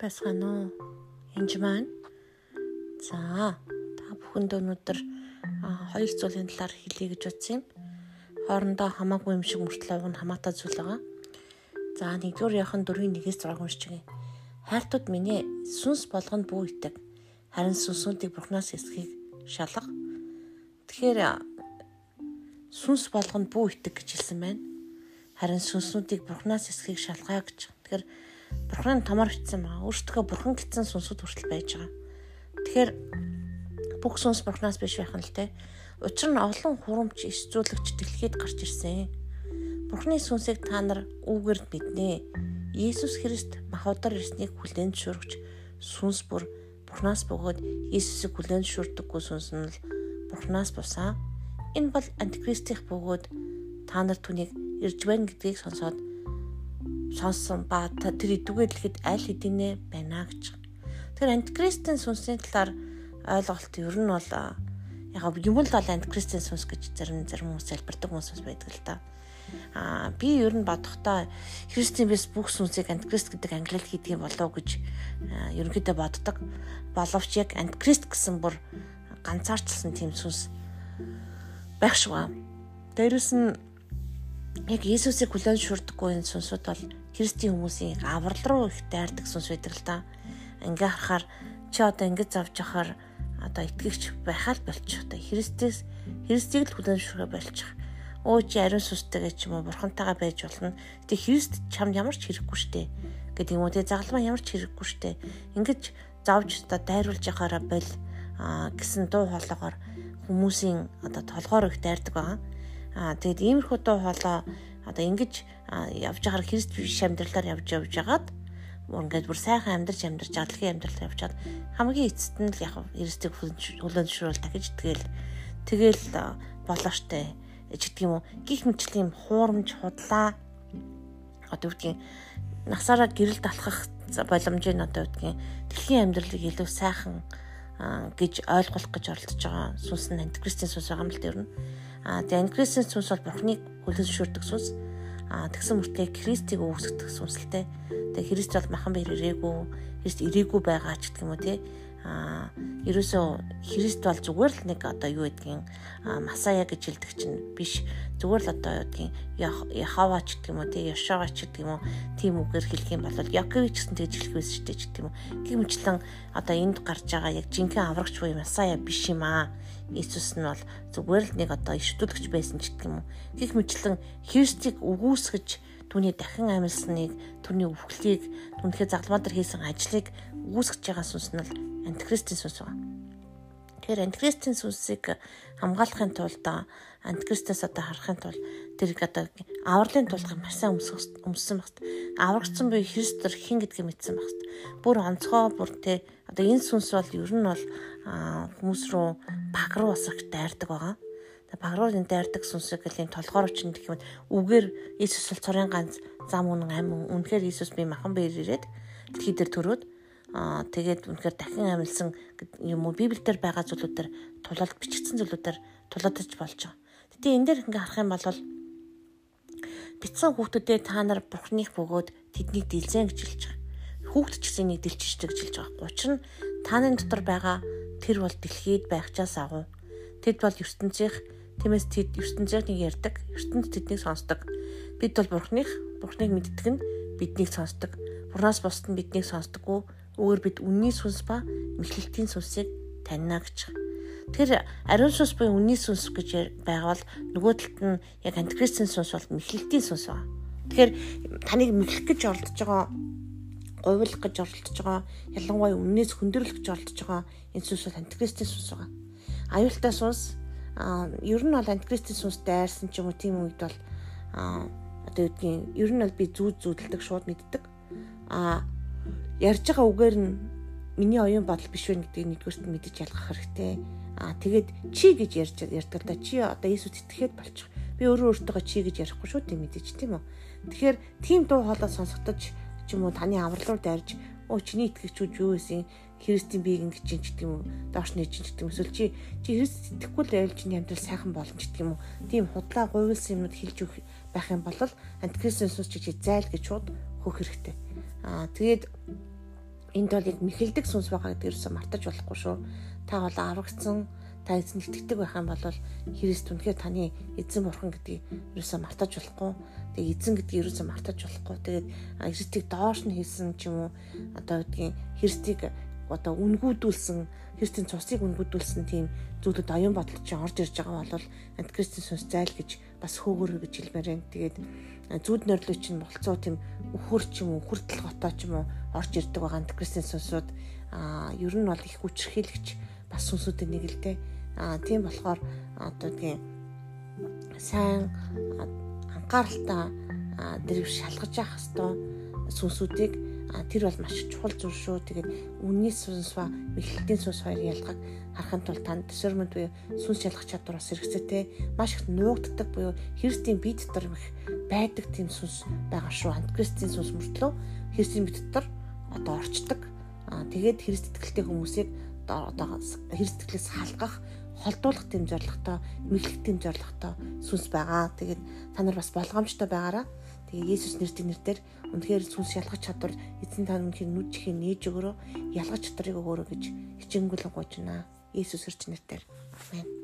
байсгаана уу? Энд маань. За, та бүхэнд өнөөдөр хоёр зүйлийн талаар хэлье гэж бодсон юм. Хоорондоо хамаагүй юм шиг мөртлөө уг нь хамаатай зүйл байгаа. За, нэгдүгээр яхан 4-1-ээс 6 уншиж байгаа. Хайртууд миний сүнс болгонд бүү итэг. Харин сүнсүүдийг бурхнаас эсхийг шалга. Тэгэхээр сүнс болгонд бүү итэг гэж хэлсэн байна. Харин сүнснүүдийг бурхнаас эсхийг шалгаа гэж. Тэгэхээр Бурхан томор битсэн байгаа. Өөртөө бурхан гитсэн сүнсүүд хүртэл байж байгаа. Тэгэхээр бүх сүнс бурханаас биш байх нь л те. Учир нь олон хурамч исцүүлэгч дэлхийд гарч ирсэн. Бурхны сүнсийг та нар үүгээр мэднэ. Иесус Христ махбодор ирснийг хүлээн зөвшөөрч сүнс бүр Бурханаас бөгөөд Иесусыг хүлээн зөвшөөрдөггүй сүнс нь л Бурханаас бусаа. Энэ бол антикристийн бөгөөд та нар түүнийг ирж байна гэдгийг сонсоод сонсон ба тэр идэвхтэй дэлхийд аль хэдийнэ байна гэж. Тэр антикристийн сүнсний талаар ойлголт ер нь бол яг юм л бол антикристийн сүнс гэж зарим зарим хүмүүс залбирдаг хүмүүс байдаг л та. Аа би ер нь бодохдоо Христийн бис бүх сүнсийг антикрист гэдэг ангилал хийдэг юм болов гэж ерөнхийдөө боддог. Боловч яг антикрист гэсэн бүр ганцаарчилсан тийм сүнс байх шүү. Дээрэс нь яг Иесусыг хүлээн зөвшөөрдөггүй энэ сүнсүүд бол христийн хүмүүсийн аврал руу их дайрдаг сүнс байдаг л да. Ингээ харахаар чи одоо ингэж завж яхаар одоо итгэгч байхаа л болчих. Одоо Христээс Христийг л зөвшөөрөх болчих. Өө чи ариун сүнстэйгээ ч юм уу бурхантайгаа байж болно. Гэтэ Христ чамд ямар ч хэрэггүй штэ гэдэг юм уу те загалмаа ямар ч хэрэггүй штэ. Ингэж завж одоо дайруулж яхаараа бол гэсэн дуу хоолойгоор хүмүүсийн одоо толгоор их дайрдаг байгаа. Аа тэгэд иймэрхүү дуу хоолой одоо ингэж явж байгаа Христ биш амьдралаар явж явж байгаад ингээд бүр сайхан амьдарч амьдарч адлахын амьдрал явчаад хамгийн эцэст нь л яг Христийг хүлэн зөвшөөрөл дахиж тэгэл тэгэл болоо штэ. Гэдэг юм уу? Гих мэтлийн хуурамч худлаа. Одоо үгдгийн насаараа гэрэл талхах боломжийн одоо үгдгийн дэлхийн амьдралыг илүү сайхан гэж ойлгох гэж оролдож байгаа сүнс нь антикристийн сүнс байгаа юм л дээ ер нь а тэгээ антикристийн сүнс бол бурхныг хүлэн зөвшөөрдөг сүнс а тэгсэн мөртлөө Христийг үүсгэх сүнсэлтэй. Тэгээ Христ бол махан бэр ирээгүй, Христ ирээгүй байгаа ч гэх юм уу тий. А ерөөсөө Христ бол зүгээр л нэг одоо юу гэдгийг Масая гэж хэлдэг чинь биш. Зүгээр л одоо юу гэдгийг Яхава ч гэх юм уу тий, Яшава ч гэх юм уу тийм үгээр хэлэх юм бол Якович гэсэн тэгж хэлэх байсан шүү дээ гэх юм уу. Гэмчлэн одоо энд гарч байгаа яг жинхэнэ аврагч буюу Масая биш юм аа Иесус нь бол зүгээр л нэг одоо ишдүүлэгч байсан ч гэх юм уу. Гэх мэтлэн Христийг үгүйсгэж түүний дахин амьлсныг, түүний өвхлийг, түүнийхээ загламаа дээр хийсэн ажлыг үгүйсгэж байгаа сүнс нь антихристийн сүнс байна. Тэгэхээр антихристийн сүнсийг хамгаалахын тулд антихристээс одоо харахын тулд тэр одоо авралын тулд маш сайн өмссөн багт аврагдсан буй Христээр хин гэдгийг мэдсэн багт бүр онцгой бүр те одоо энэ сүнс бол ер нь бол хүмүүс рүү баг руу их дайрдаг байгаа. Тэгээ баг руу энэ дайрдаг сүнсийг л энэ толгоор очин гэх юм үгээр Иесус бол цорын ганц зам үнэн амин үнэхээр Иесус би махан бээр ирээд дэлхий дээр төрөөд аа тэгээд үнэхээр дахин амилсан юм уу Библиэлд байгаа зүйлүүдээр тулаад бичигдсэн зүйлүүдээр тулаадж болж байгаа. Гэтэ энэ дээр ингээ харах юм бол битсэн хүүхдүүдэд та нар бурхныг бөгөөд тэднийг дилзэн гэж хэлж байгаа. Хүүхд ч гэсэн нэг дилчижтэй гэж хэлж байгаа. Учир нь тааны дотор байгаа тэр бол дэлхийд байхчаас агуу. Тэд бол ертөнцийнх тиймээс тэд ертөнцийг ярьдаг, ертөнд тэднийг сонсдог. Бид бол Бурхных, Бурхныг мэддэг нь биднийг сонсдог. Бурхнаас бусд нь биднийг сонсдоггүй. Өөр бид үнний сүнс ба мэхлэлтийн сүнсийг таньна гэж. Тэгэхээр ариун сүнс буюу үнний сүнс гэж байгаал нөгөө талд нь яг антикристийн сүнс бол мэхлэлтийн сүнс байна. Тэгэхээр таныг мэхлэх гэж оролдож байгаа говьлох гэж оролдож байгаа ялангуяа үннээс хөндөрлөх гэж оролдож байгаа энэ сүнс бол антикристийн сүнс байгаа. Аюултай сүнс ер нь бол антикристийн сүнс дайрсан ч юм уу тийм үед бол одоо гэдгийг ер нь бол би зүүд зүүдэлдэг шууд мэддэг. а ярьж байгаа үгээр нь миний оюун бодол биш вэ гэдгийг нэгдүгээрт нь мэдэж ялгах хэрэгтэй. а тэгээд чи гэж ярьж ярьдаг да чи одоо Иесус итгэхэд болчих. Би өөрөө өөртөө чи гэж ярихгүй шүү тийм мэдээж тийм үү. Тэгэхээр тийм дуу хоолой сонсогдож ч юм уу таны аврал руу дайрж оо чиний итгэгчүүд юу гэсэн? Христийн биеийг ингэж чинь гэдэг юм уу доош нээж чинь гэдэг юм эсвэл чи чи Христ итгэхгүй л байвал чиний амьдрал сайхан болно гэдэг юм уу тийм худлаа гуйлсан юмуд хэлж өгөх байх юм бол антикристийн сүнс чи зайл гэж шууд хөөх хэрэгтэй. Аа тэгээд энд бол яг мэхэлдэг сүнс байгаа гэдэг юусэн мартаж болохгүй шүү. Та бол аврагдсан та эзэн итгэдэг байх юм бол Христ үнэхээр таны эзэн бурхан гэдгийг юусэн мартаж болохгүй. Тэгээ эзэн гэдгийг юусэн мартаж болохгүй. Тэгээд Христийг доош нь хийсэн ч юм уу одоо гэдгийг Христийг одоо үнгүүдүүлсэн Христийн цусыг үнгүүдүүлсэн тийм зүйлүүд оюун бодол чинь орж ирж байгаа бол антикристийн сүнс зайл гэж бас хөөгөр гэж хэлмээр байна. Тэгээд зүуд нөрлөө чинь болцоо тийм өхөр ч юм уу хүртэл готоо ч юм уу орж ирдэг байгаа антикристийн сүнсүүд а ер нь бол их хүчрхийлэгч бас сүнсүүдийн нэг л дээ. А тийм болохоор одоо тийм сайн анхааралтай дэрв шалгаж явах хэвээр сүнсүүдийг тэр бол маш чухал зүйл шүү. Тэгээд үнний сүнс ба мэхлэлтийн сүнс хоёрын ялгааг харахын тулд танд discernment буюу сүнс шалгах чадвар бас хэрэгцээтэй. Маш их нуугддаг буюу Христийн бие дотор их байдаг тийм сүнс байгаа шүү. Антикристийн сүнс мөртлөө Христийн бие дотор одоо орчдөг. Аа тэгээд Христ итгэлтэй хүмүүсийг одоо Христ итгэлээс халгах холдуулах тэм зорилготой, мэдлэг тэм зорилготой сүнс байгаа. Тэгээд та нар бас болгоомжтой байгаараа Тэгээ Есүс нэртийн нэрээр үнэхээр сүнс ялгах чадвар эзэн та үнэхээр нүд чихээ нээж өгөрөө ялгах чадрыг өгөөрэй гэж хичээнгүлэн гуйж байна. Есүс хэрч нэрээр. Амен.